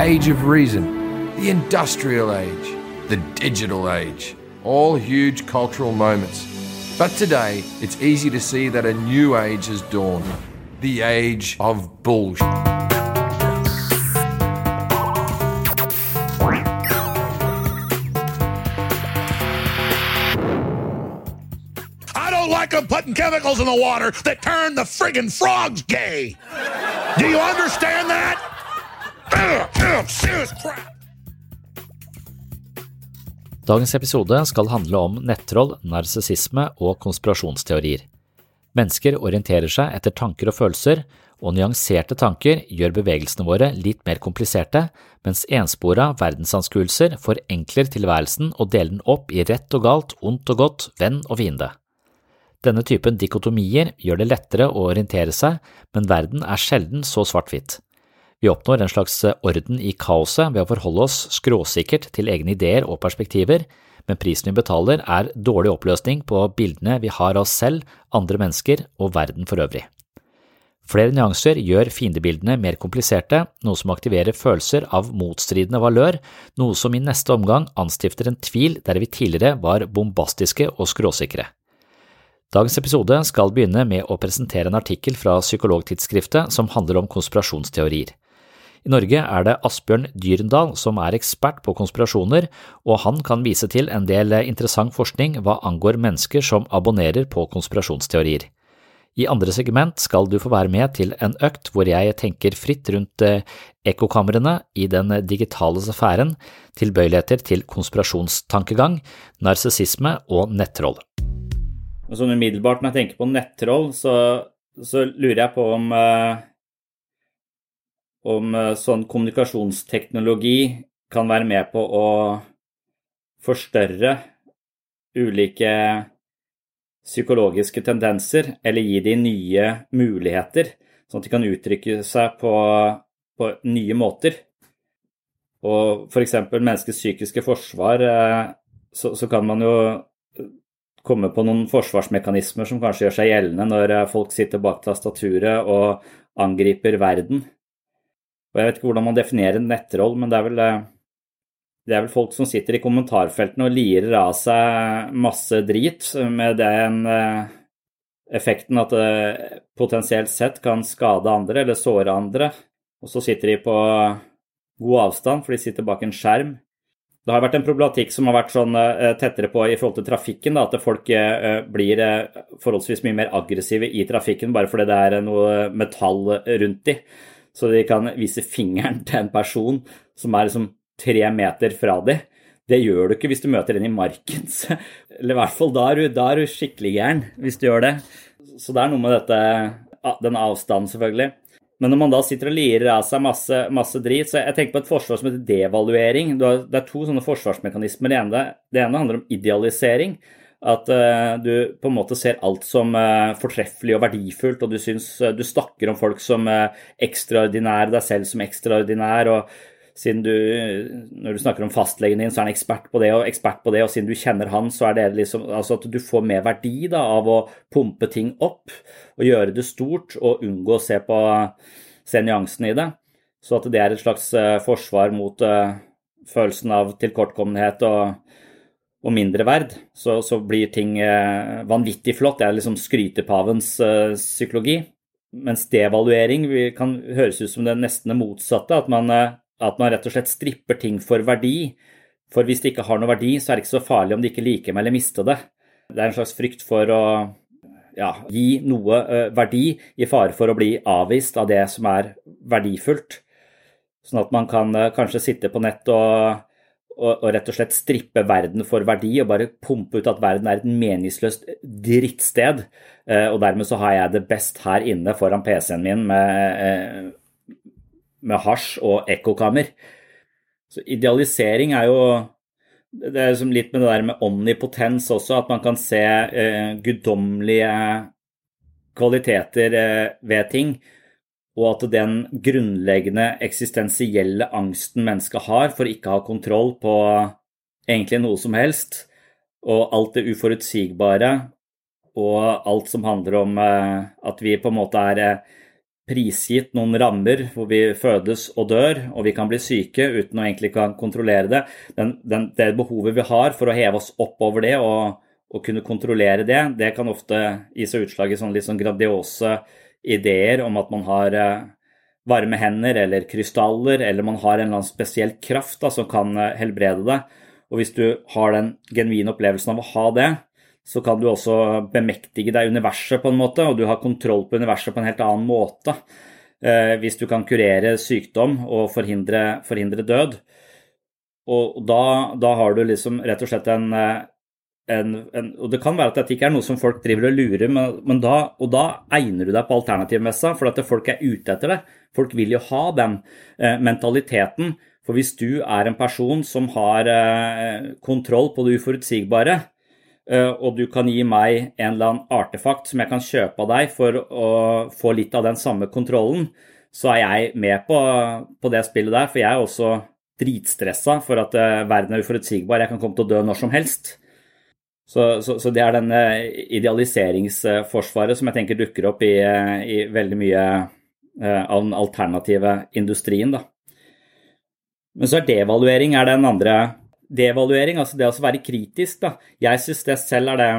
Age of reason, the industrial age, the digital age, all huge cultural moments. But today, it's easy to see that a new age has dawned the age of bullshit. I don't like them putting chemicals in the water that turn the friggin' frogs gay. Do you understand that? Dagens episode skal handle om nettroll, narsissisme og konspirasjonsteorier. Mennesker orienterer seg etter tanker og følelser, og nyanserte tanker gjør bevegelsene våre litt mer kompliserte, mens enspora verdensanskuelser forenkler tilværelsen og deler den opp i rett og galt, ondt og godt, venn og fiende. Denne typen dikotomier gjør det lettere å orientere seg, men verden er sjelden så svart-hvitt. Vi oppnår en slags orden i kaoset ved å forholde oss skråsikkert til egne ideer og perspektiver, men prisen vi betaler er dårlig oppløsning på bildene vi har av oss selv, andre mennesker og verden for øvrig. Flere nyanser gjør fiendebildene mer kompliserte, noe som aktiverer følelser av motstridende valør, noe som i neste omgang anstifter en tvil der vi tidligere var bombastiske og skråsikre. Dagens episode skal begynne med å presentere en artikkel fra Psykologtidsskriftet som handler om konspirasjonsteorier. I Norge er det Asbjørn Dyrendal som er ekspert på konspirasjoner, og han kan vise til en del interessant forskning hva angår mennesker som abonnerer på konspirasjonsteorier. I andre segment skal du få være med til en økt hvor jeg tenker fritt rundt eh, ekkokamrene i den digitale sfæren, tilbøyeligheter til konspirasjonstankegang, narsissisme og nettroll. Sånn umiddelbart når jeg tenker på nettroll, så, så lurer jeg på om uh om eh, sånn kommunikasjonsteknologi kan være med på å forstørre ulike psykologiske tendenser, eller gi de nye muligheter, sånn at de kan uttrykke seg på, på nye måter. Og f.eks. menneskets psykiske forsvar, eh, så, så, kan man jo komme på noen forsvarsmekanismer som kanskje gjør seg gjeldende når eh, folk sitter bak tastaturet og angriper verden. Og jeg vet ikke hvordan man definerer nettroll, men det er vel eh, det er vel folk som sitter i kommentarfeltene og lirer av seg masse drit med den eh, effekten at det potensielt sett kan skade andre eller såre andre. Og så sitter de på god avstand, for de sitter bak en skjerm. Det har vært en problematikk som har vært sånn eh, tettere på i forhold til trafikken, da, at folk blir forholdsvis mye mer aggressive i trafikken bare fordi det er noe metall rundt dem så de kan vise fingeren til en person som er liksom tre meter fra dem. Det gjør du ikke hvis du møter en i marken. Eller i hvert fall da er du, da er du skikkelig gæren hvis du gjør det. Så det er noe med dette, den avstanden, selvfølgelig. men når man da sitter og lirer av seg masse, masse drit Så jeg tenker på et forsvar som heter devaluering. Det er to sånne forsvarsmekanismer. Det ene, det ene handler om idealisering. At uh, du på en måte ser alt som uh, fortreffelig og verdifullt, og du, syns, uh, du snakker om folk som ekstraordinære, deg selv som ekstraordinær. og siden du, Når du snakker om fastlegen din, så er han ekspert på det og ekspert på det, og siden du kjenner han, så er det liksom altså at du får mer verdi da, av å pumpe ting opp og gjøre det stort og unngå å se, på, se nyansene i det. Så at det er et slags forsvar mot følelsen av tilkortkommenhet og, og mindreverd, så, så blir ting eh, vanvittig flott. Det er liksom skrytepavens psykologi. Mens devaluering kan høres ut som det nesten motsatte. At man at man rett og slett stripper ting for verdi. For hvis det ikke har noe verdi, så er det ikke så farlig om de ikke liker meg eller mister det. Det er en slags frykt for å ja, gi noe verdi i fare for å bli avvist av det som er verdifullt. Sånn at man kan kanskje sitte på nett og, og, rett og slett strippe verden for verdi og bare pumpe ut at verden er et meningsløst drittsted. Og dermed så har jeg det best her inne foran PC-en min med med hasj og ekkokammer. Så idealisering er jo Det er liksom litt med det der med omnipotens også, at man kan se eh, guddommelige kvaliteter eh, ved ting. Og at den grunnleggende eksistensielle angsten mennesket har for ikke å ha kontroll på egentlig noe som helst, og alt det uforutsigbare, og alt som handler om eh, at vi på en måte er eh, prisgitt noen rammer hvor vi fødes og dør, og vi kan bli syke uten å egentlig kan kontrollere det. Den, den, det behovet vi har for å heve oss opp over det og, og kunne kontrollere det, det kan ofte gi seg utslag i sånn litt sånn grandiose ideer om at man har eh, varme hender eller krystaller, eller man har en eller annen spesiell kraft da, som kan eh, helbrede det. Og hvis du har den genuine opplevelsen av å ha det, så kan du også bemektige deg universet på en måte, og du har kontroll på universet på en helt annen måte. Eh, hvis du kan kurere sykdom og forhindre, forhindre død. Og da, da, har du liksom rett og slett en, en, en, Og det kan være at dette ikke er noe som folk driver og lurer, men, men da, og da egner du deg på alternativmessa, for at folk er ute etter det. Folk vil jo ha den eh, mentaliteten. For hvis du er en person som har eh, kontroll på det uforutsigbare, Eh, og du kan gi meg en eller annen artefakt som jeg kan kjøpe av deg for å få litt av den samme kontrollen, så er jeg med på, på det spillet der. For jeg er også dritstressa for at uh, verden er uforutsigbar. Jeg kan komme til å dø når som helst. Så, så, så det er denne idealiseringsforsvaret som jeg tenker dukker opp i, i veldig mye uh, av den alternative industrien. Da. Men så er devaluering er den andre devaluering, altså det å være kritisk, da. Jeg syns det selv er det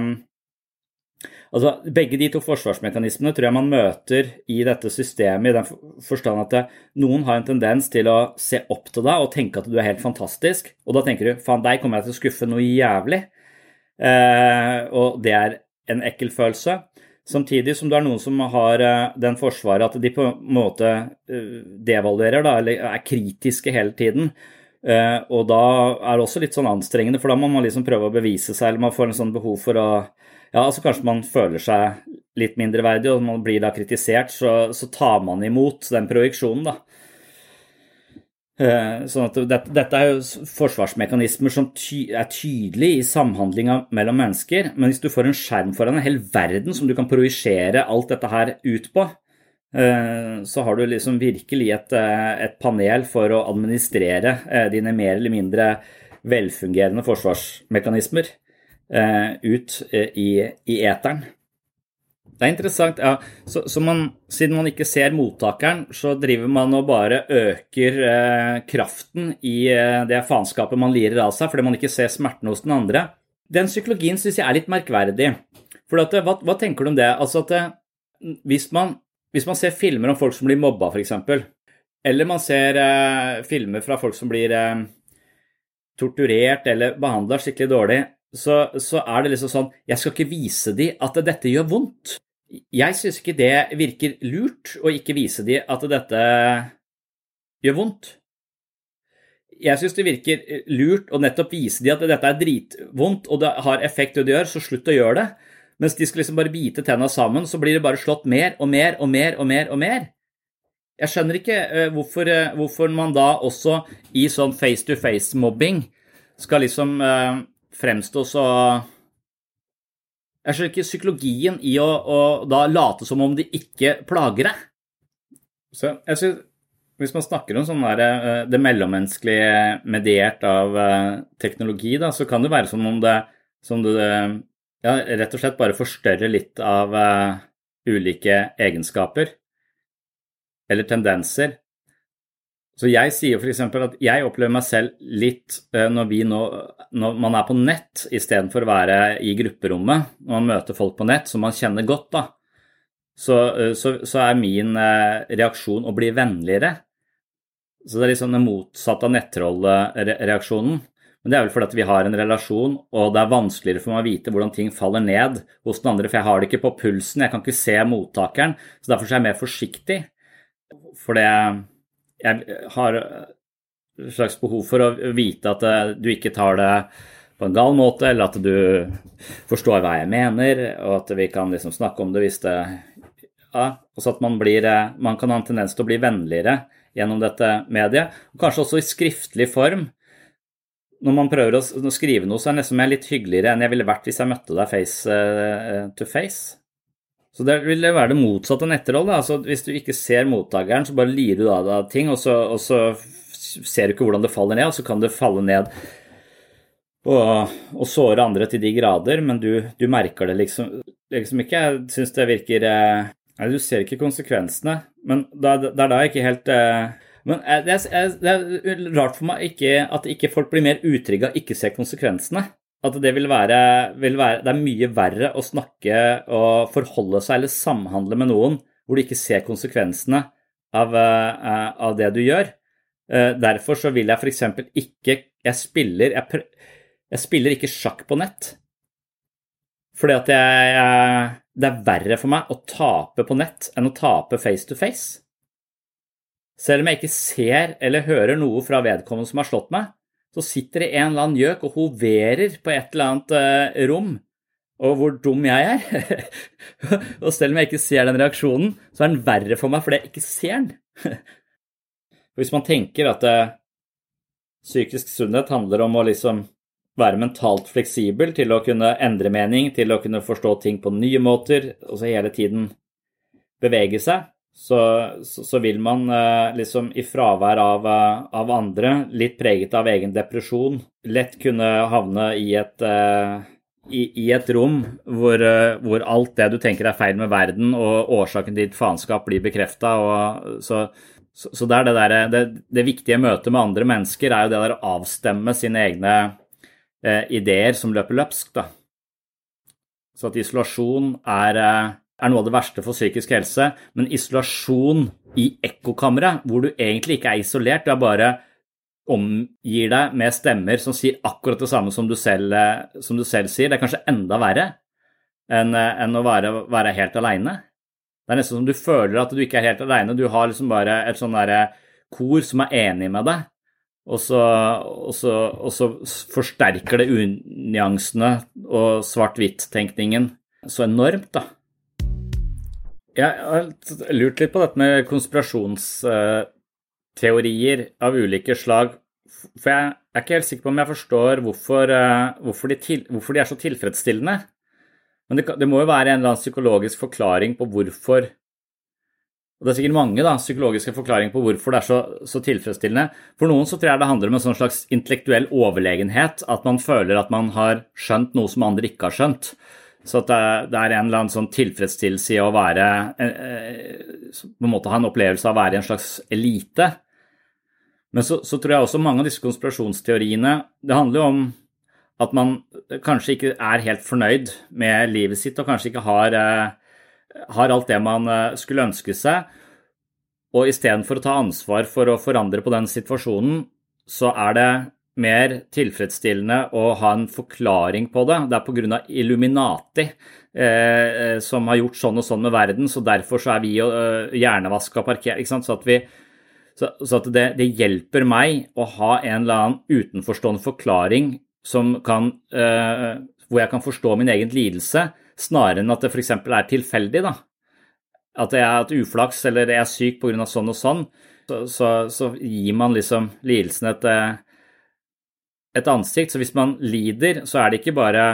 Altså, Begge de to forsvarsmekanismene tror jeg man møter i dette systemet, i den forstand at det, noen har en tendens til å se opp til deg og tenke at du er helt fantastisk, og da tenker du faen, deg kommer jeg til å skuffe noe jævlig. Eh, og det er en ekkel følelse. Samtidig som det er noen som har eh, den forsvaret at de på en måte uh, devaluerer, da, eller er kritiske hele tiden. Og da er det også litt sånn anstrengende, for da må man liksom prøve å bevise seg, eller man får en sånn behov for å Ja, altså kanskje man føler seg litt mindreverdig, og man blir da kritisert, så, så tar man imot den projeksjonen, da. Uh, sånn at dette, dette, er jo forsvarsmekanismer som ty er tydelige i samhandlinga mellom mennesker, men hvis du får en skjerm foran en hel verden som du kan projisere alt dette her ut på, Eh, så har du liksom virkelig et, eh, et, panel for å administrere eh, dine mer eller mindre velfungerende forsvarsmekanismer ut i, i eteren. Det er interessant. ja, så, så man, Siden man ikke ser mottakeren, så driver man og bare øker eh, kraften i eh, det faenskapet man lirer av seg, fordi man ikke ser smerten hos den andre. Den psykologien syns jeg er litt merkverdig. For at, hva, hva, tenker du om det? Altså at Hvis man hvis man ser filmer om folk som blir mobba, f.eks., eller man ser eh, filmer fra folk som blir eh, torturert eller behandla skikkelig dårlig, så, så, er det liksom sånn Jeg skal ikke vise dem at dette gjør vondt. Jeg syns ikke det virker lurt å ikke vise dem at dette gjør vondt. Jeg syns det virker lurt å nettopp vise dem at dette er dritvondt og det har effekt det du gjør, så slutt å gjøre det. Mens de skal liksom bare bite tenna sammen, så blir det bare slått mer og mer og mer og mer og mer. jeg skjønner ikke eh, hvorfor, eh, hvorfor, man da også i sånn face to face-mobbing skal liksom eh, fremstå så Jeg skjønner ikke psykologien i å, å, da late som om de ikke plager deg. Så jeg synes, Hvis man snakker om sånn der, eh, det mellommenneskelige mediert av eh, teknologi, da, så kan det være som om det, som det ja, rett og slett bare forstørrer litt av uh, ulike egenskaper eller tendenser. Så jeg sier f.eks. at jeg opplever meg selv litt eh, når, vi nå, når man er på nett istedenfor å være i grupperommet, når man møter folk på nett som man kjenner godt, da, så, eh, så, så er min eh, reaksjon å bli vennligere. Så det er liksom det motsatte av nettrollreaksjonen. Men det er vel fordi at vi har en relasjon, og det er vanskeligere for meg å vite hvordan ting faller ned hos den andre, for jeg har det ikke på pulsen, jeg kan ikke se mottakeren. Så derfor er jeg mer forsiktig. Fordi jeg har et slags behov for å vite at eh, du ikke tar det på en gal måte, eller at du forstår hva jeg mener, og at vi kan liksom snakke om det hvis det ja, også at man, blir, eh, man kan ha en tendens til å bli vennligere gjennom dette mediet. Og kanskje også i skriftlig form. Når man prøver å skrive noe, så er det nesten litt hyggeligere enn jeg ville vært hvis jeg møtte deg face eh, to face. Så det vil være det motsatte av nettroll. Altså, hvis du ikke ser mottakeren, så bare lirer du av deg ting, og så, og så, ser du ikke hvordan det faller ned, og så kan det falle ned og, og såre andre til de grader, men du, du merker det liksom, liksom ikke. Jeg syns det virker eh, du ser ikke konsekvensene, men det er da ikke helt eh, men eh, det er, det er, rart for meg ikke, at ikke folk blir mer utrygge av ikke se konsekvensene. At det vil være, vil være, Det er mye verre å snakke og forholde seg eller samhandle med noen hvor du ikke ser konsekvensene av, uh, av det du gjør. Uh, derfor så vil jeg f.eks. ikke jeg spiller, jeg, jeg spiller ikke sjakk på nett. Fordi at jeg, Det er verre for meg å tape på nett enn å tape face to face. Selv om jeg ikke ser eller hører noe fra vedkommende som har slått meg, så sitter det en eller annen gjøk og hoverer på et eller annet uh, rom. Og hvor dum jeg er. og selv om jeg ikke ser den reaksjonen, så er den verre for meg fordi jeg ikke ser den. Hvis man tenker at uh, psykisk sunnhet handler om å liksom være mentalt fleksibel til å kunne endre mening, til å kunne forstå ting på nye måter, og så hele tiden bevege seg, så, så, så, vil man eh, liksom i fravær av, eh, av, andre, litt preget av egen depresjon, lett kunne havne i et, eh, i, i et rom hvor, hvor, alt det du tenker er feil med verden, og årsaken til ditt faenskap blir bekrefta. Så, så, det, det, det, det, viktige møtet med andre mennesker er jo det der å avstemme sine egne eh, ideer som løper løpsk. Da. Så at isolasjon er er noe av det verste for psykisk helse, men isolasjon i ekkokammeret, hvor du egentlig ikke er isolert, du er bare omgir deg med stemmer som sier akkurat det samme som du selv, som du selv sier, det er kanskje enda verre enn, enn å være, være helt aleine. Det er nesten som du føler at du ikke er helt aleine, du har liksom bare et sånn derre kor som er enig med deg, og så, og så, og så forsterker det unyansene og svart-hvitt-tenkningen så enormt, da. Jeg har lurt litt på dette med konspirasjonsteorier av ulike slag. For jeg er ikke helt sikker på om jeg forstår hvorfor, eh, hvorfor, de, til, hvorfor de, er så tilfredsstillende. Men det, det, må jo være en eller annen psykologisk forklaring på hvorfor og Det er sikkert mange da, psykologiske forklaringer på hvorfor det er så, så, tilfredsstillende. For noen så tror jeg det handler om en sånn slags intellektuell overlegenhet. At man føler at man har skjønt noe som andre ikke har skjønt. Så det, det, er en eller annen sånn tilfredsstillelse i å være eh, eh, På en måte ha en opplevelse av å være i en slags elite. Men så, så, tror jeg også mange av disse konspirasjonsteoriene Det handler jo om at man kanskje ikke er helt fornøyd med livet sitt, og kanskje ikke har, eh, har alt det man skulle ønske seg. Og istedenfor å ta ansvar for å forandre på den situasjonen, så er det mer tilfredsstillende å ha en forklaring på det. Det er pga. Illuminati eh, som har gjort sånn og sånn med verden, så derfor så er vi jo hjernevaska parkert. Så, at, vi, så, så at det, det, hjelper meg å ha en eller annen utenforstående forklaring som kan, eh, hvor jeg kan forstå min egen lidelse, snarere enn at det f.eks. er tilfeldig. da. at jeg har hatt uflaks eller jeg er syk pga. sånn og sånn, så, så, så, gir man liksom lidelsen et, eh, et ansikt. Så hvis man lider, så er det ikke bare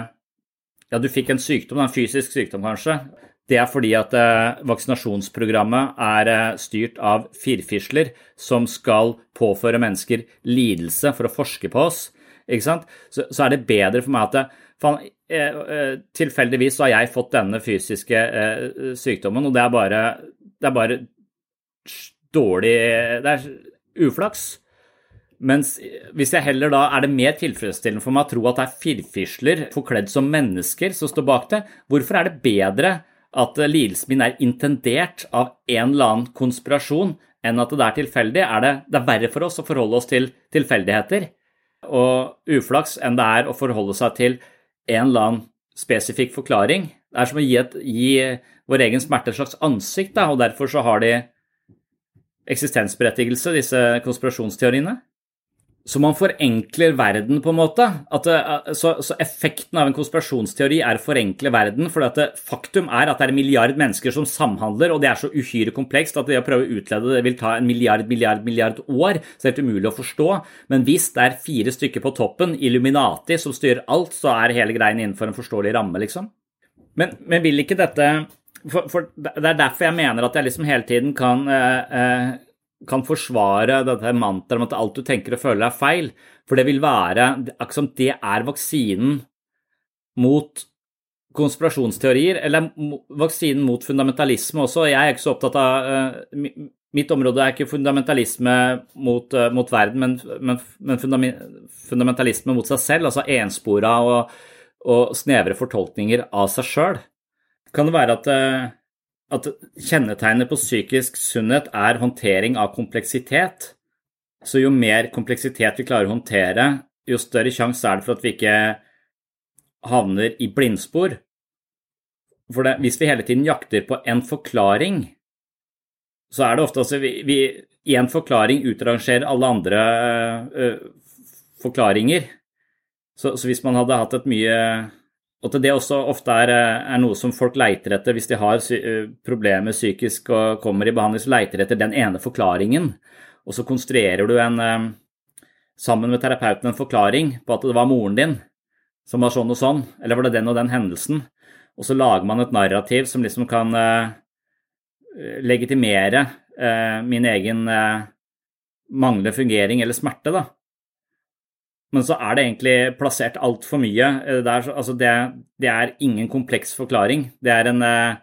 ja, du fikk en sykdom, en fysisk sykdom kanskje. Det er fordi at eh, vaksinasjonsprogrammet er eh, styrt av firfisler som skal påføre mennesker lidelse for å forske på oss. Ikke sant? Så, så er det bedre for meg at fan, eh, tilfeldigvis tilfeldigvis har jeg fått denne fysiske sykdommen, og det er bare, det er bare dårlig Det er uflaks. Mens hvis jeg heller da er det mer tilfredsstillende for meg å tro at det er firfisler forkledd som mennesker som står bak det, hvorfor er det bedre at lidelsen min er intendert av en eller annen konspirasjon, enn at det er tilfeldig? Er det, det er verre for oss å forholde oss til tilfeldigheter og uflaks enn det er å forholde seg til en eller annen spesifikk forklaring? Det er som å gi, et, gi vår egen smerte et slags ansikt, da, og derfor så har de eksistensberettigelse, disse konspirasjonsteoriene. Så man forenkler verden, på en måte. Det, så, så, effekten av en konspirasjonsteori er å forenkle verden. For det, faktum er at det er en milliard mennesker som samhandler, og det er så uhyre komplekst at det å prøve å utlede det vil ta en milliard, milliard, milliard år. Så det er helt umulig å forstå. Men hvis det er fire stykker på toppen, Illuminati, som styrer alt, så er hele greien innenfor en forståelig ramme, liksom. Men, men vil ikke dette for, for, Det er derfor jeg mener at jeg liksom hele tiden kan eh, eh, kan forsvare dette mantraet om at alt du tenker og føler er feil. For det vil være akkurat det er vaksinen mot konspirasjonsteorier, eller vaksinen mot fundamentalisme også. Jeg er ikke så opptatt av uh, Mitt område er ikke fundamentalisme mot, uh, mot verden, men, men, men, fundamentalisme mot seg selv, altså enspora og, og snevre fortolkninger av seg sjøl. Kan det være at uh, at kjennetegnet på psykisk sunnhet er håndtering av kompleksitet. Så jo mer kompleksitet vi klarer å håndtere, jo større sjanse er det for at vi ikke havner i blindspor. For det, hvis vi hele tiden jakter på en forklaring, så er det ofte altså vi, vi en forklaring utrangerer alle andre ø, forklaringer. Så, så, hvis man hadde hatt et mye og at det også ofte er, eh, er, noe som folk leiter etter hvis de har eh, problemer psykisk og kommer i behandling, så leiter etter den ene forklaringen. Og så konstruerer du en, eh, sammen med terapeuten en forklaring på at det var moren din som var sånn og sånn, eller var det den og den hendelsen? Og så lager man et narrativ som liksom kan legitimere min egen manglende fungering eller smerte, da. Men så er det egentlig plassert altfor mye. Eh, det er, altså det, det er, ingen kompleks forklaring. Det er, en, eh,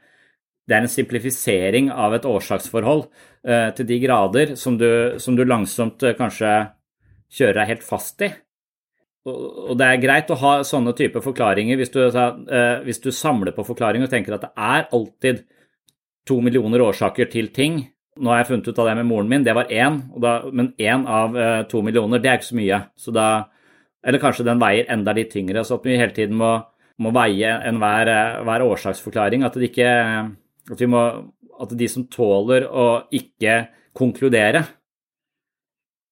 det er en simplifisering av et årsaksforhold uh, til de grader som du, som du langsomt kanskje kjører deg helt fast i. Og, det er greit å ha sånne typer forklaringer hvis du, uh, hvis du samler på forklaringer og tenker at det er alltid to millioner årsaker til ting. Nå har jeg funnet ut av det med moren min, det var én, men én av to millioner, det er ikke så mye. Så da eller kanskje den veier enda litt tyngre, så at vi hele tiden må, må veie enhver hver årsaksforklaring. At, ikke, at, må, at, de som tåler å ikke konkludere,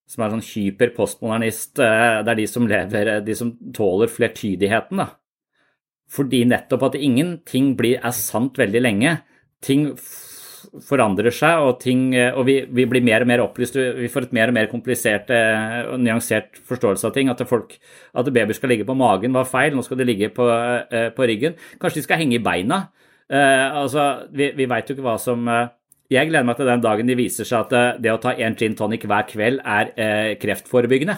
som er sånn hyper-postmodernist, eh, det er de som lever, de som tåler flertydigheten. da. Fordi nettopp at ingenting blir, er sant veldig lenge. Ting forandrer seg, og, ting, eh, og vi, vi, blir mer og mer opplyst. Vi får et mer og mer komplisert eh, og nyansert forståelse av ting. At, folk, at babyer skal ligge på magen var feil, nå skal de ligge på, eh, på ryggen. Kanskje de skal henge i beina. altså, vi, vi veit jo ikke hva som Jeg gleder meg til den dagen de viser seg at det å ta en gin tonic hver kveld er kreftforebyggende.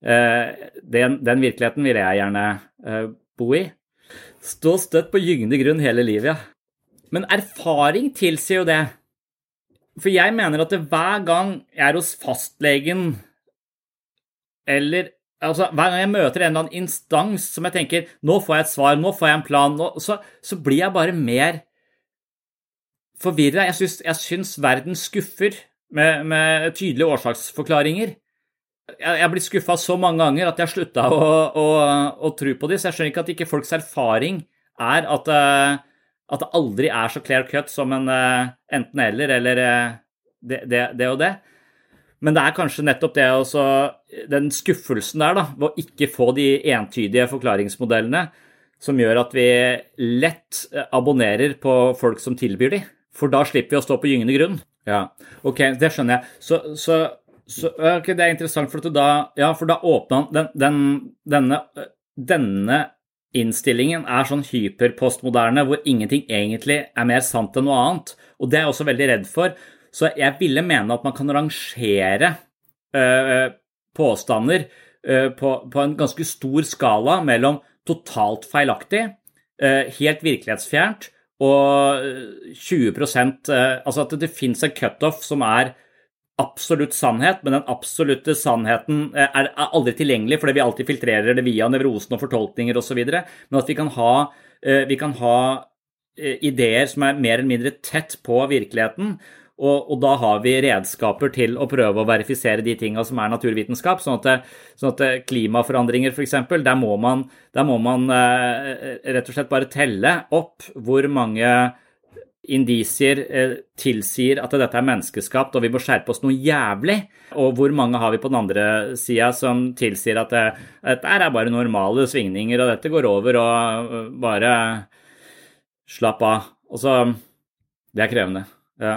Den, den, virkeligheten vil jeg gjerne bo i. Stå støtt på gyngende grunn hele livet, ja. Men erfaring tilsier jo det. For jeg mener at hver gang jeg er hos fastlegen, eller altså, hver gang jeg møter en eller annen instans som jeg tenker nå får jeg et svar, nå får jeg en plan, nå, så, så, blir jeg bare mer forvirra. Jeg, syns, jeg syns verden skuffer med, med tydelige årsaksforklaringer. Jeg, jeg blir skuffa så mange ganger at jeg slutta å, å, å, tro på det, så jeg skjønner ikke at ikke folks erfaring er at uh, at det aldri er så clear cut som en uh, enten-eller, eller uh, det, det, det, og det. Men det er kanskje nettopp det også, den skuffelsen der, da, ved å ikke få de entydige forklaringsmodellene, som gjør at vi lett eh, abonnerer på folk som tilbyr de. For da slipper vi å stå på gyngende grunn. Ja, ok, det skjønner jeg. Så, så, så okay, det er interessant, for, da, ja, for da åpna den, den, denne, denne innstillingen er sånn hyperpostmoderne hvor ingenting egentlig er mer sant enn noe annet. Og det er jeg også veldig redd for. Så jeg ville mene at man kan rangere øh, påstander øh, på, på, en ganske stor skala mellom totalt feilaktig, øh, helt virkelighetsfjernt og 20 eh, Altså at det fins en cutoff som er absolutt sannhet, men den absolutte sannheten eh, er aldri tilgjengelig fordi vi alltid filtrerer det via nevrosen og fortolkninger osv. Men at vi kan ha, eh, vi kan ha ideer som er mer eller mindre tett på virkeligheten. Og, og, da har vi redskaper til å prøve å verifisere de tinga som er naturvitenskap. Sånn at, sånn at klimaforandringer, f.eks., der må man, der må man eh, rett og slett bare telle opp hvor mange indisier eh, tilsier at dette er menneskeskapt og vi må skjerpe oss noe jævlig. Og hvor mange har vi på den andre sida som tilsier at dette er bare normale svingninger og dette går over og eh, bare slapp av. Og så Det er krevende. Ja.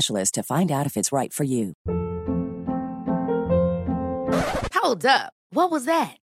specialist to find out if it's right for you. Hold up. What was that?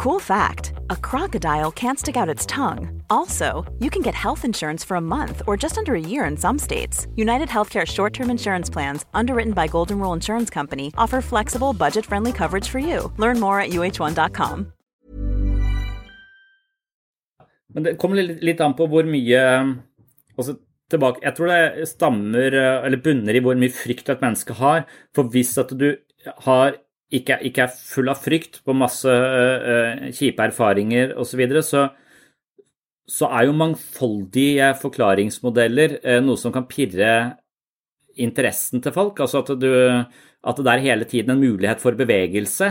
Cool fact a crocodile can't stick out its tongue. Also, you can get health insurance for a month or just under a year in some states. United Healthcare short term insurance plans, underwritten by Golden Rule Insurance Company, offer flexible, budget friendly coverage for you. Learn more at uh1.com. Men det kommer litt an på hvor mye altså tilbake Jeg tror det stammer, eh, eller bunner i hvor mye frykt et menneske har. For hvis at du har, ikke, ikke er full av frykt på masse uh, kjipe erfaringer osv., så, videre, så så er jo mangfoldige forklaringsmodeller uh, noe som kan pirre interessen til folk. Altså at, du, at det er hele tiden en mulighet for bevegelse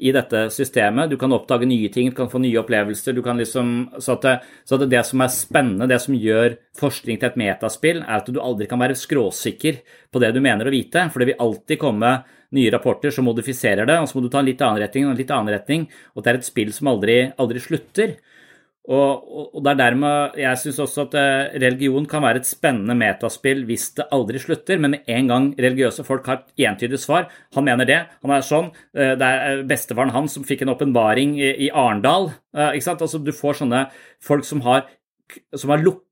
i dette systemet. Du kan oppdage nye ting, du kan få nye opplevelser. du kan liksom, så, at så at det som er spennende, det som gjør forskning til et metaspill, er at du aldri kan være skråsikker på det du mener å vite. For det vil alltid komme nye rapporter som modifiserer det, og så må du ta en litt annen retning og en litt annen retning. Og det er et spill som aldri, aldri slutter. Og, og, det er dermed jeg syns også at eh, religion kan være et spennende metaspill hvis det aldri slutter, men med en gang religiøse folk har et entydig svar Han mener det, han er sånn. Eh, det er eh, bestefaren hans som fikk en åpenbaring i, i Arendal. Ikke sant? Altså, du får sånne folk som har, som har lukka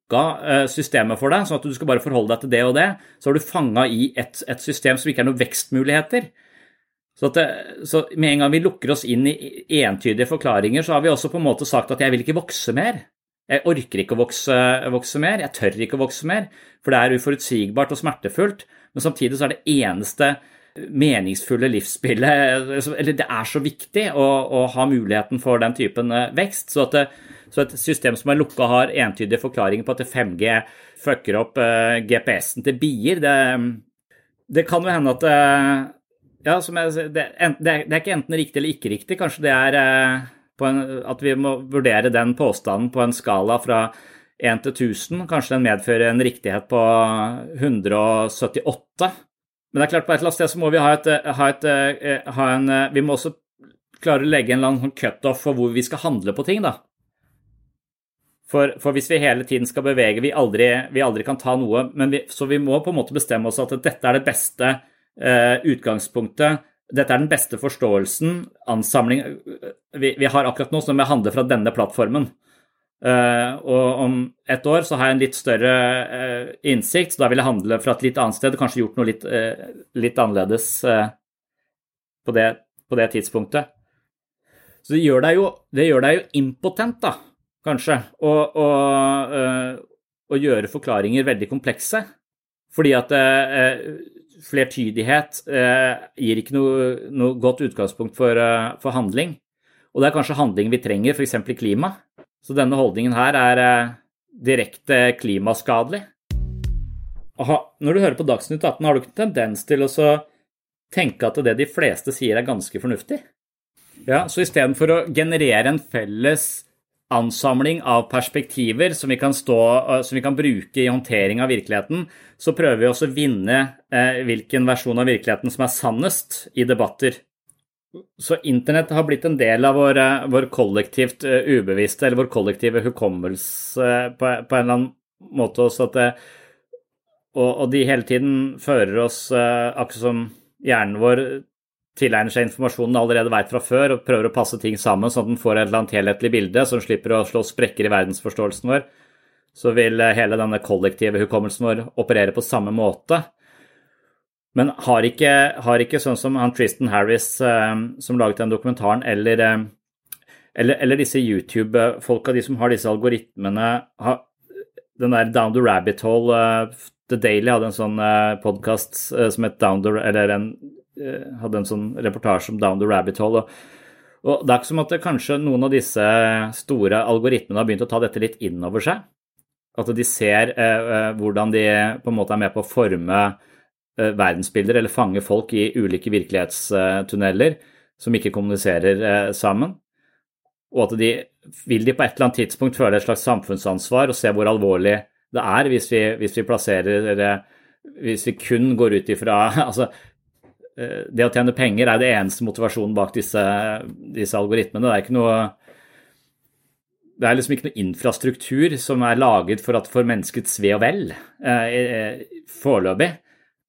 systemet for deg, sånn at du skal bare forholde deg til det og det. Så har du fanga i et, et system som ikke er noen vekstmuligheter. Så, det, så, med en gang vi lukker oss inn i entydige forklaringer, så har vi også på en måte sagt at jeg vil ikke vokse mer. Jeg orker ikke å vokse, vokse mer, jeg tør ikke å vokse mer, for det er uforutsigbart og smertefullt. Men samtidig så er det eneste meningsfulle livsspillet Eller det er så viktig å, å ha muligheten for den typen eh, vekst. Så, det, så et system som er lukka, har entydige forklaringer på at 5G fucker opp uh, GPS-en til bier. Det, det kan jo hende at uh, ja, jeg, det, det, er, ikke enten riktig eller ikke riktig. Kanskje det er eh, en, at vi må vurdere den påstanden på en skala fra 1 til 1000. Kanskje den medfører en riktighet på 178. Men det er klart, på et eller annet sted så må vi ha, et, ha, et, ha en Vi må også klare å legge en eller annen sånn cutoff for hvor vi skal handle på ting, da. For, for, hvis vi hele tiden skal bevege, vi aldri, vi aldri kan ta noe vi, Så vi må på en måte bestemme oss at dette er det beste eh, utgangspunktet. Dette er den beste forståelsen, ansamling vi, vi har akkurat nå, som jeg handler fra denne plattformen. Uh, og om et år så har jeg en litt større uh, innsikt, så da vil jeg handle fra et litt annet sted. Kanskje gjort noe litt, uh, litt annerledes på det, på, det, tidspunktet. Så det gjør deg jo, gjør deg jo impotent, da, kanskje, å, å, å, gjøre forklaringer veldig komplekse. Fordi at flertydighet gir ikke noe, noe, godt utgangspunkt for, for handling. Og det er kanskje handling vi trenger, f.eks. i klima. Så denne holdningen her er eh, direkte klimaskadelig. Aha, når du hører på Dagsnytt 18, har du ikke tendens til å tenke at det de fleste sier er ganske fornuftig? Ja, Så istedenfor å generere en felles ansamling av perspektiver som vi, stå, eh, som vi kan, bruke i håndtering av virkeligheten, så prøver vi også å vinne eh, hvilken versjon av virkeligheten som er sannest i debatter. Så internett har blitt en del av vår, eh, vår kollektivt uh, ubevisste, eller vår kollektive hukommelse på, på en eller annen måte også at det, og, og, de hele tiden fører oss, uh, akkurat som hjernen vår tilegner seg informasjonen allerede veit fra før, og prøver å passe ting sammen sånn at den får et eller annet helhetlig bilde som slipper å slå sprekker i verdensforståelsen vår, så vil hele denne kollektive hukommelsen vår operere på samme måte. Men har ikke, har ikke, sånn som han Tristan Harris, eh, som laget den dokumentaren, eller, eh, eller, eller disse YouTube-folka, de som har disse algoritmene har, Den der Down the Rabbit Hole The Daily hadde en sånn podkast som het Down the Eller en, hadde en sånn reportasje om Down the Rabbit Hole. Og, og det er ikke som at kanskje noen av disse store algoritmene har begynt å ta dette litt inn over seg. At de ser hvordan de på en måte er med på å forme Eh, verdensbilder eller fange folk i ulike virkelighetstunneler som ikke kommuniserer eh, sammen. Og at de vil de på et eller annet tidspunkt føle et slags samfunnsansvar og se hvor alvorlig det er hvis vi, hvis vi plasserer Hvis vi kun går ut ifra altså, eh, Det å tjene penger er det eneste motivasjonen bak disse, disse algoritmene. Det er noe det er liksom ikke noe infrastruktur som er laget for, at, for menneskets ve og vel eh, foreløpig.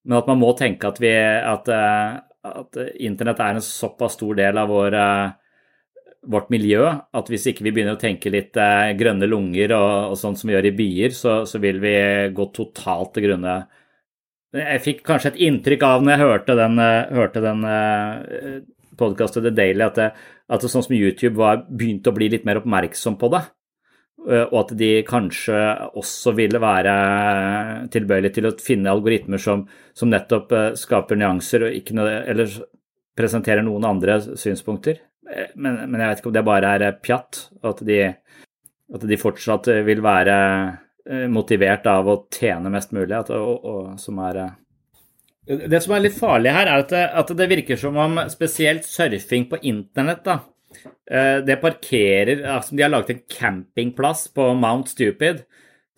Men at man må tenke at, at, eh, at internett er en såpass stor del av vår, eh, vårt miljø at hvis ikke vi begynner å tenke litt eh, grønne lunger og, og sånt som vi gjør i byer, så, så, vil vi gå totalt til grunne. Jeg fikk kanskje et inntrykk av når jeg hørte den, hørte den podkastet The Daily, at, det, at det, sånn som YouTube var, begynte å bli litt mer oppmerksom på det. Eh, og at de kanskje også ville være tilbøyelige til å finne algoritmer som, som nettopp eh, skaper nyanser noe, eller presenterer noen andre synspunkter. Eh, men, men, jeg vet ikke om det bare er pjatt, at de, at de fortsatt vil være motivert av å tjene mest mulig. At, og, og, som er det som er litt farlig her, er at det, at det virker som om spesielt surfing på internett da, Eh, det parkerer altså De har laget en campingplass på Mount Stupid.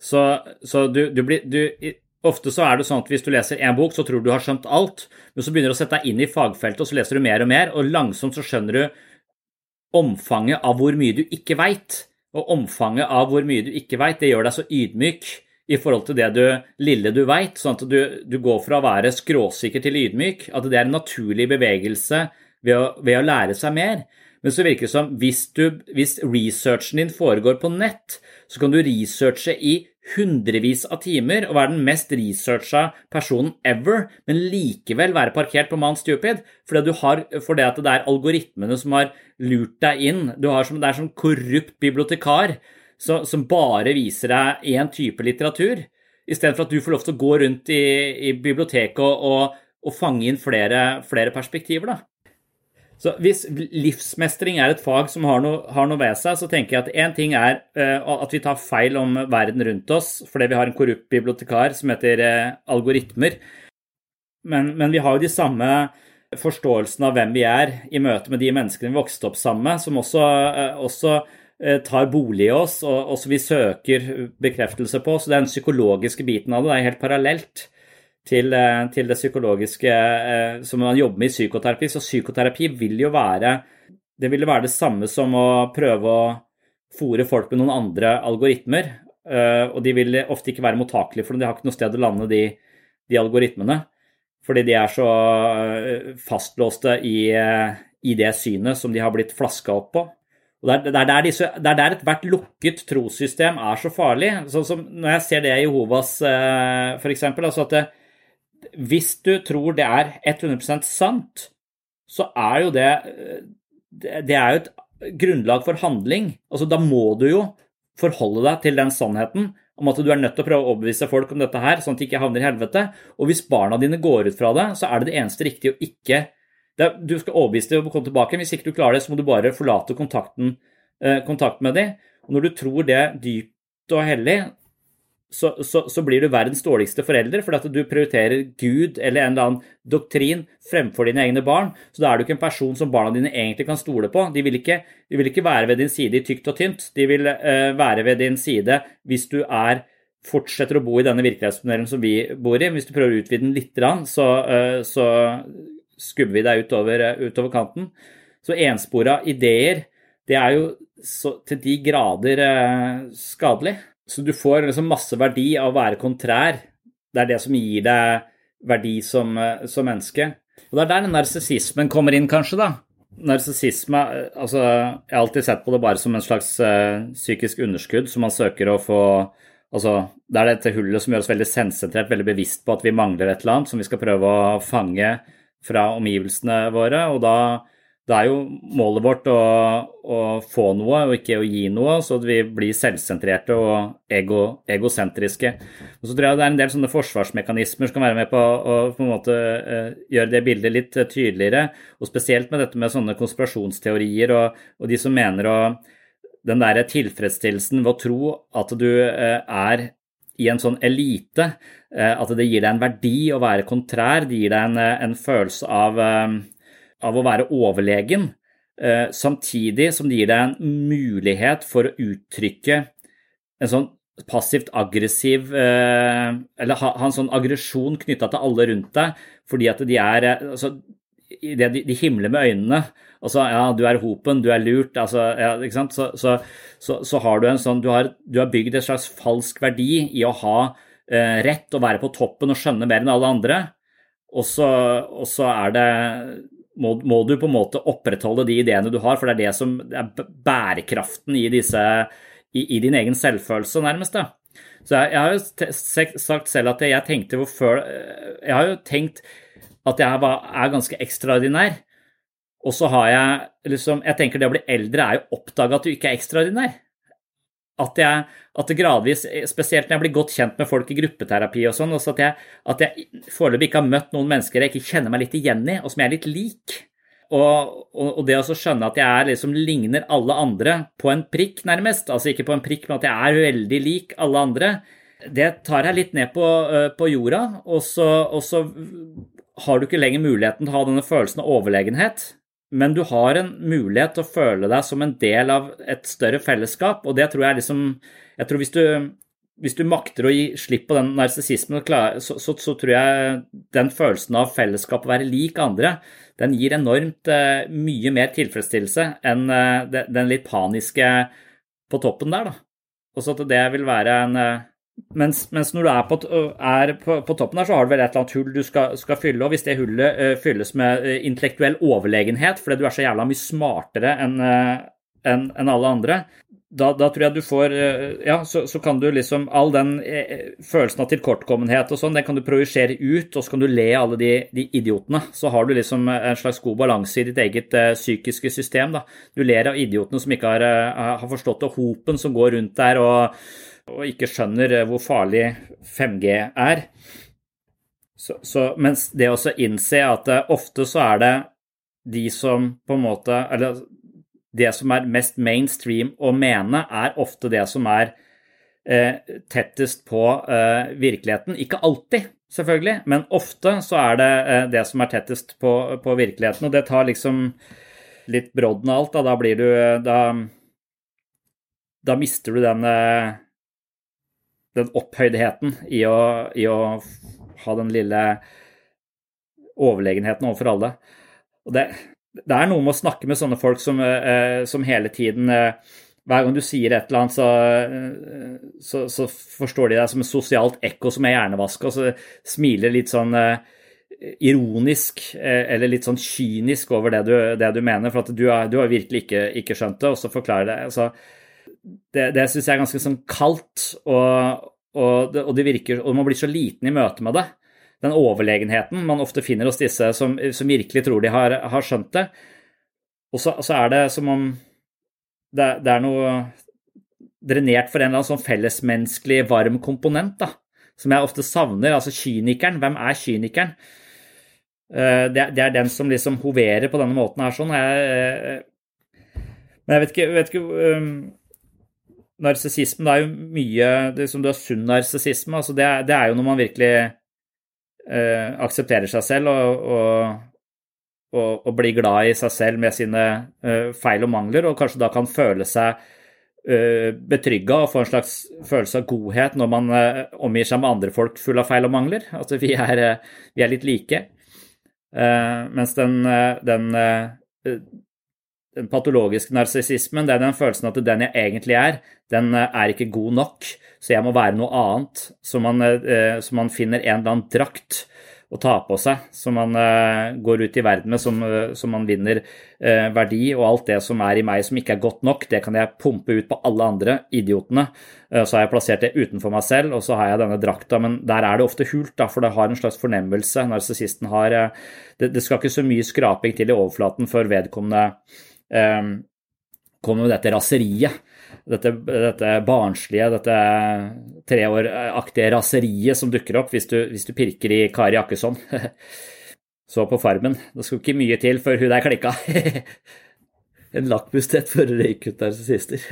Så, så du, du, blir du, Ofte så er det sånn at hvis du leser én bok, så tror du du har skjønt alt, men så begynner du å sette deg inn i fagfeltet, og så leser du mer og mer, og langsomt så skjønner du omfanget av hvor mye du ikke veit. Og omfanget av hvor mye du ikke veit, det gjør deg så ydmyk i forhold til det du, lille du veit, sånn at du, du, går fra å være skråsikker til ydmyk. At det er en naturlig bevegelse ved å, ved å lære seg mer. Men så virker det som hvis, du, hvis researchen din foregår på nett, så kan du researche i hundrevis av timer og være den mest researcha personen ever, men likevel være parkert på Mount Stupid fordi, har, fordi at det er algoritmene som har lurt deg inn. du Som, det er som korrupt bibliotekar så, som bare viser deg én type litteratur, istedenfor at du får lov til å gå rundt i, i biblioteket og, og, og, fange inn flere, flere perspektiver. da. Så hvis livsmestring er et fag som har noe, har noe ved seg, så tenker jeg at én ting er uh, at vi tar feil om verden rundt oss fordi vi har en korrupt bibliotekar som heter uh, algoritmer. Men, men, vi har jo de samme forståelsene av hvem vi er i møte med de menneskene vi vokste opp sammen med, som også, uh, også tar bolig i oss, og, som vi søker bekreftelse på. Så den psykologiske biten av. Det er helt parallelt. Til, eh, til det psykologiske eh, som man jobber med i psykoterapi. Så psykoterapi vil jo være det ville være det samme som å prøve å fòre folk med noen andre algoritmer. Eh, og de vil ofte ikke være mottakelige for det, de har ikke noe sted å lande de, de algoritmene. Fordi de er så fastlåste i, i, det synet som de har blitt flaska opp på. Og Det er, der, disse, det er der ethvert lukket trossystem er så farlig. Sånn som når jeg ser det i Jehovas f.eks. Altså at det, hvis du tror det er 100% sant, så er jo det Det er jo et grunnlag for handling. Altså, da må du jo forholde deg til den sannheten om at du er nødt til å prøve å overbevise folk om dette her, sånn at de ikke havner i helvete. Og hvis barna dine går ut fra det, så er det det eneste riktige å ikke Du skal overbevise dem om å komme tilbake. Hvis ikke du klarer det, så må du bare forlate kontakten, eh, kontakt med dem. Og når du tror det dypt og hellig, så, så, så, blir du verdens dårligste forelder fordi at du prioriterer Gud eller en eller annen doktrin fremfor dine egne barn. Så da er du ikke en person som barna dine egentlig kan stole på. De vil ikke, de vil ikke være ved din side i tykt og tynt. De vil uh, være ved din side hvis du er fortsetter å bo i denne virkelighetstunnelen som vi bor i. Hvis du prøver å utvide den litt, så, uh, så skubber vi deg utover, uh, utover kanten. Så enspora ideer, det er jo så, til de grader skadelig. Så du får liksom masse verdi av å være kontrær. Det er det som gir deg verdi som, eh, som menneske. Og det er der narsissismen kommer inn, kanskje, da. Narsissisme Altså, jeg har alltid sett på det bare som en slags uh, psykisk underskudd som man søker å få Altså, det er dette hullet som gjør oss veldig sensentrert, veldig bevisst på at vi mangler et eller annet som vi skal prøve å fange fra omgivelsene våre, og da det er jo målet vårt å, å, få noe og ikke å gi noe, så vi blir selvsentrerte og ego, egosentriske. Og så tror jeg det er en del sånne forsvarsmekanismer som kan være med på å på en måte uh, gjøre det bildet litt uh, tydeligere. Og spesielt med dette med sånne konspirasjonsteorier og, og de som mener å Den derre tilfredsstillelsen ved å tro at du uh, er i en sånn elite, at det gir deg en verdi å være kontrær, det gir deg en, en følelse av av å være overlegen, eh, samtidig som det gir deg en mulighet for å uttrykke en sånn passivt aggressiv eh, Eller ha, en sånn aggresjon knytta til alle rundt deg, fordi at de er eh, altså, de, de, himler med øynene. Altså, ja, du er hopen, du er lurt, altså, ja, ikke sant. Så, så, så, så, har du en sånn Du har, du har bygd en slags falsk verdi i å ha eh, rett og være på toppen og skjønne mer enn alle andre. Og så er det må, må, du på en måte opprettholde de ideene du har, for det er det som er bærekraften i, disse, i, i din egen selvfølelse, nærmest. Så jeg, jeg har jo sagt selv at jeg, tenkte hvor før Jeg har jo tenkt at jeg var, er ganske ekstraordinær. Og så har jeg liksom Jeg tenker det å bli eldre er jo oppdage at du ikke er ekstraordinær at, jeg, at det gradvis, spesielt når jeg blir godt kjent med folk i gruppeterapi og sånn, at jeg, at jeg foreløpig ikke har møtt noen mennesker jeg ikke kjenner meg litt igjen i, og som jeg er litt lik. Og, og, og det å skjønne at jeg liksom ligner alle andre på en prikk, nærmest, altså ikke på en prikk, men at jeg er veldig lik alle andre, det tar jeg litt ned på, på jorda, og så, og så har du ikke lenger muligheten til å ha denne følelsen av overlegenhet men du har en mulighet til å føle deg som en del av et større fellesskap, og det tror jeg liksom Jeg tror hvis du, hvis du makter å gi slipp på den narsissismen, så, så, så, tror jeg den følelsen av fellesskap, å være lik andre, den gir enormt uh, mye mer tilfredsstillelse enn uh, den litt paniske på toppen der, da. Og så at det vil være en uh, mens, mens, når du er, på, er på, på, toppen der, så har du vel et eller annet hull du skal, skal fylle. Og hvis det hullet uh, fylles med uh, intellektuell overlegenhet fordi du er så jævla mye smartere enn uh, en, en alle andre, da, da, tror jeg du får Ja, så, så, kan du liksom All den følelsen av tilkortkommenhet og sånn, den kan du projisere ut, og så kan du le alle de, de, idiotene. Så har du liksom en slags god balanse i ditt eget psykiske system. da. Du ler av idiotene som ikke har, har forstått det, hopen som går rundt der og og ikke skjønner eh, hvor farlig 5G er. Så, så, mens det å innse at uh, ofte så er det de som på en måte Eller det som er mest mainstream å mene, er ofte det som er eh, tettest på eh, virkeligheten. Ikke alltid, selvfølgelig, men ofte så er det det som er tettest på, på, virkeligheten. Og det tar liksom litt brodden av alt. Da, da blir du Da, da mister du den den opphøydheten i å, i å ha den lille overlegenheten overfor alle. Og det, det er noe med å snakke med sånne folk som, eh, som hele tiden eh, Hver gang du sier et eller annet, så, eh, så, så forstår de deg som et sosialt ekko som er hjernevaska, og så smiler litt sånn ironisk eller litt sånn kynisk over det du, det du mener, for at du, du har virkelig ikke, ikke, skjønt det, og så forklarer det. Altså, det det syns jeg er ganske sånn kaldt, og, og, det, og, det, virker, og man blir så liten i møte med det den overlegenheten man ofte finner hos disse som, som virkelig tror de har, har skjønt det. Og så, så, er det som om det, det, er noe drenert for en eller annen sånn fellesmenneskelig varm komponent, da, som jeg ofte savner. Altså kynikeren. Hvem er kynikeren? Eh, det, det er den som liksom hoverer på denne måten her sånn. Jeg, eh, men jeg vet ikke, vet ikke um, Narsissismen er jo mye det som du har sunn narsissisme. Altså det, det er jo når man virkelig eh, aksepterer seg selv og, og, og, og, blir glad i seg selv med sine eh, feil og mangler, og kanskje da kan føle seg eh, betrygga og få en slags følelse av godhet når man eh, omgir seg med andre folk fulle av feil og mangler. Altså vi er, eh, vi er litt like. Eh, mens den, den den patologiske narsissismen, det er den følelsen at den jeg egentlig er, den er ikke god nok, så jeg må være noe annet. Så man, eh, så man finner en eller annen drakt å ta på seg, som man eh, går ut i verden med, som, eh, som man vinner verdi. Og alt det som er i meg som ikke er godt nok, det kan jeg pumpe ut på alle andre idiotene. Så har jeg plassert det utenfor meg selv, og så har jeg denne drakta, men der er det ofte hult, da, for det har en slags fornemmelse. Narsissisten har det, det skal ikke så mye skraping til i overflaten før vedkommende kommer med dette raseriet dette, dette barnslige, dette treåraktige raseriet som dukker opp hvis du, hvis du pirker i Kari Akkesson. Så på Farmen. Det skulle ikke mye til før hun der klikka. en lakmustett for ut narsissister.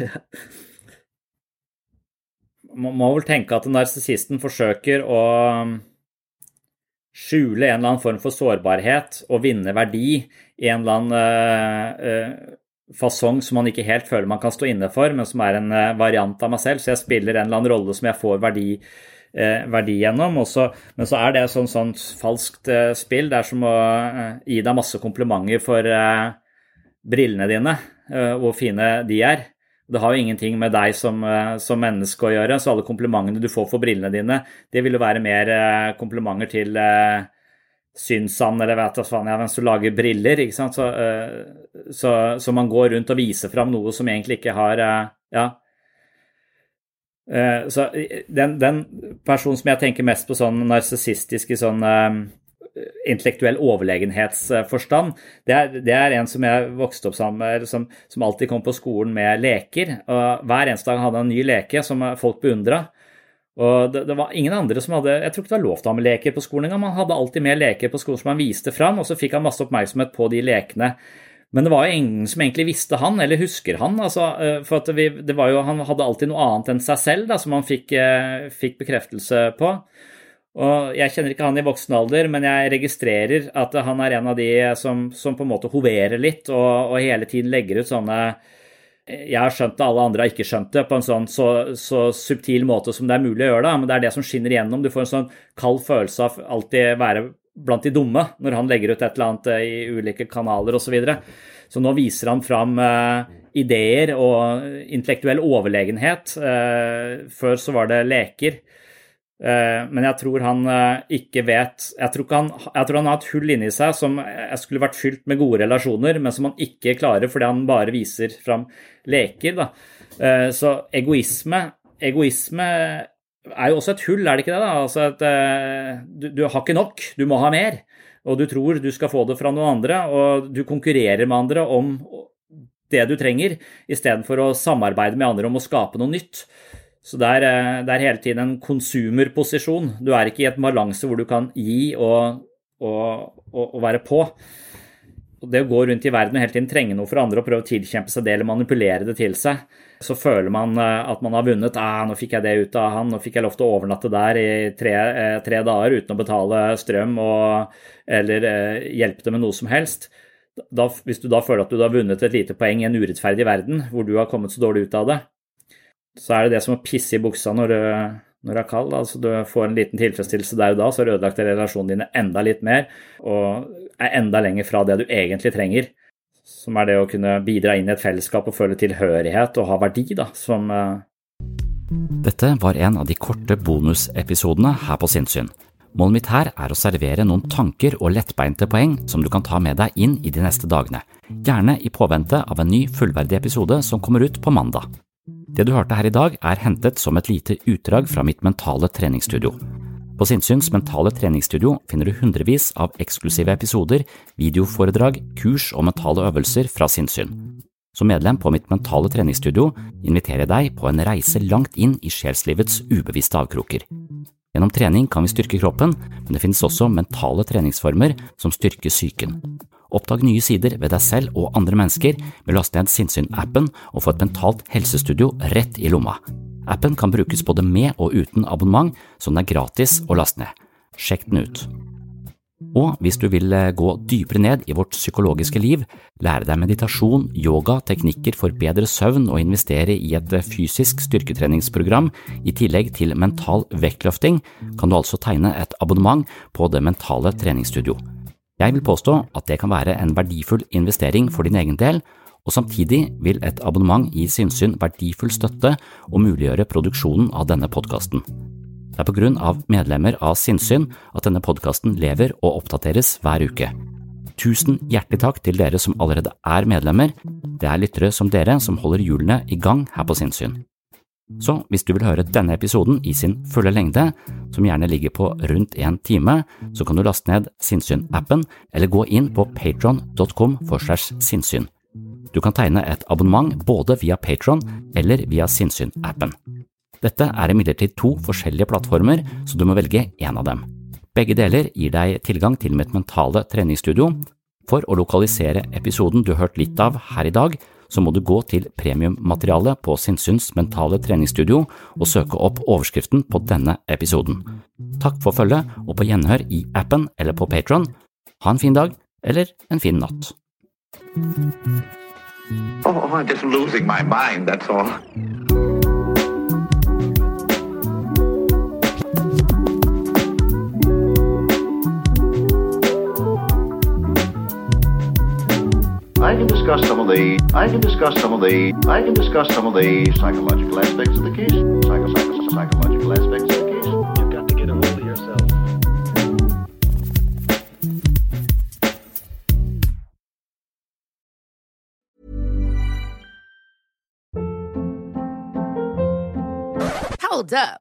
Man må vel tenke at narsissisten forsøker å skjule en eller annen form for sårbarhet og vinne verdi i en eller annen uh, uh, fasong som man ikke helt føler man kan stå inne for, men som er en eh, variant av meg selv. Så jeg spiller en eller annen rolle som jeg får verdi, eh, verdi gjennom. Også, men så er det sånn, sånn falskt eh, spill. Det er som å eh, gi deg masse komplimenter for eh, brillene dine, eh, hvor fine de er. Det har jo ingenting med deg som, som, menneske å gjøre, så alle komplimentene du får for brillene dine, det vil jo være mer komplimenter til syns han, eller vet du faen jeg, hvem som lager briller. ikke sant? Så, uh, så, så, man går rundt og viser fram noe som egentlig ikke har uh, Ja. Uh, så den, den, personen som jeg tenker mest på sånn narsissistisk i sånn intellektuell overlegenhetsforstand, det er, det er, en som jeg vokste opp sammen med, som, som alltid kom på skolen med leker. og Hver eneste dag hadde han en ny leke som folk beundra. Og det, det, var ingen andre som hadde Jeg tror ikke det var lov til å ha med leker på skolen engang. Man hadde alltid med leker på skolen som han viste fram, og så fikk han masse oppmerksomhet på de lekene. Men det var jo ingen som egentlig visste han, eller husker han. Altså, eh, for vi, det var jo, Han hadde alltid noe annet enn seg selv da, som han fikk, eh, fikk bekreftelse på. Og Jeg kjenner ikke han i voksen alder, men jeg registrerer at han er en av de som, som på en måte hoverer litt og, og hele tiden legger ut sånne jeg har skjønt det, alle andre har ikke skjønt det på en sånn så, så, subtil måte som det er mulig å gjøre det. Men det er det som skinner igjennom. Du får en sånn kald følelse av alltid være blant de dumme når han legger ut et eller annet eh, i ulike kanaler osv. Så, videre. så nå viser han fram eh, ideer og intellektuell overlegenhet. Eh, før så var det leker. Eh, men jeg tror han eh, ikke vet jeg tror, han, jeg tror, han, har et hull inni seg som skulle vært fylt med gode relasjoner, men som han ikke klarer fordi han bare viser fram leker. Da. Eh, så egoisme, egoisme er jo også et hull, er det ikke det? da? Altså at, du, du har ikke nok, du må ha mer. Og du tror du skal få det fra noen andre, og du konkurrerer med andre om det du trenger, istedenfor å samarbeide med andre om å skape noe nytt. Så det er, eh, det er, hele tiden en konsumerposisjon. Du er ikke i et balanse hvor du kan gi og, og, og, og, være på. Det å gå rundt i verden og hele tiden trenge noe for andre og prøve å tilkjempe seg det eller manipulere det til seg, så føler man eh, at man har vunnet. Ah, 'Nå fikk jeg det ut av han, nå fikk jeg lov til å overnatte der i tre, eh, tre dager uten å betale strøm og, eller eh, hjelpe til med noe som helst'. Da, hvis du da føler at du har vunnet et lite poeng i en urettferdig verden, hvor du har kommet så dårlig ut av det, så er det det som å pisse i buksa når du, når du er kald. Altså du får en liten tilfredsstillelse der og da, så har du ødelagt relasjonene dine enda litt mer, og er enda lenger fra det du egentlig trenger. Som er det å kunne bidra inn i et fellesskap og føle tilhørighet og ha verdi, da, som eh, Dette var en av de korte bonusepisodene her på Sinnsyn. Målet mitt her er å servere noen tanker og lettbeinte poeng som du kan ta med deg inn i de neste dagene, gjerne i påvente av en ny fullverdig episode som kommer ut på mandag. Det du hørte her i dag er hentet som et lite utdrag fra mitt mentale treningsstudio. På Sinnsyns mentale treningsstudio finner du hundrevis av eksklusive episoder, videoforedrag, kurs og mentale øvelser fra sinnssyn. Som medlem på mitt mentale treningsstudio inviterer jeg deg på en reise langt inn i sjelslivets ubevisste avkroker. Gjennom trening kan vi styrke kroppen, men det finnes også mentale treningsformer som styrker psyken. Oppdag nye sider ved deg selv og andre mennesker med å laste ned Sinnsyn-appen og få et mentalt helsestudio rett i lomma. Appen kan brukes både med og uten abonnement, så den er gratis å laste ned. Sjekk den ut. Og hvis du vil eh, gå dypere ned i vårt psykologiske liv, lære deg meditasjon, yoga, teknikker for bedre søvn og investere i et eh, fysisk styrketreningsprogram i tillegg til mental vektløfting, kan du altså tegne et abonnement på Det mentale treningsstudio. Jeg vil påstå at det kan være en verdifull investering for din egen del, og samtidig vil et abonnement gi Sinnsyn verdifull støtte og muliggjøre produksjonen av denne podkasten. Det er på grunn av medlemmer av Sinnsyn at denne podkasten lever og oppdateres hver uke. Tusen hjertelig takk til dere som allerede er medlemmer, det er lyttere som dere som holder hjulene i gang her på Sinnsyn. Så hvis du vil høre denne episoden i sin fulle lengde, som gjerne ligger på rundt en time, så kan du laste ned Sinnsyn-appen eller gå inn på patron.com for segs sinnssyn. Du kan tegne et abonnement både via Patron eller via Sinnsyn-appen. Dette er imidlertid to forskjellige plattformer, så du må velge én av dem. Begge deler gir deg tilgang til mitt mentale treningsstudio. For å lokalisere episoden du har hørt litt av her i dag, så må du gå til premiummaterialet på Sinnsyns mentale treningsstudio og søke opp overskriften på denne episoden. Takk for følget, og på gjenhør i appen eller på Patron. Ha en fin dag, eller en fin natt. Oh, I'm just losing my mind, that's all. I can discuss some of the I can discuss some of the I can discuss some of the psychological aspects of the case. Psycho, psycho, psychological aspects of the case. You've got to get a hold of yourself. Hold up.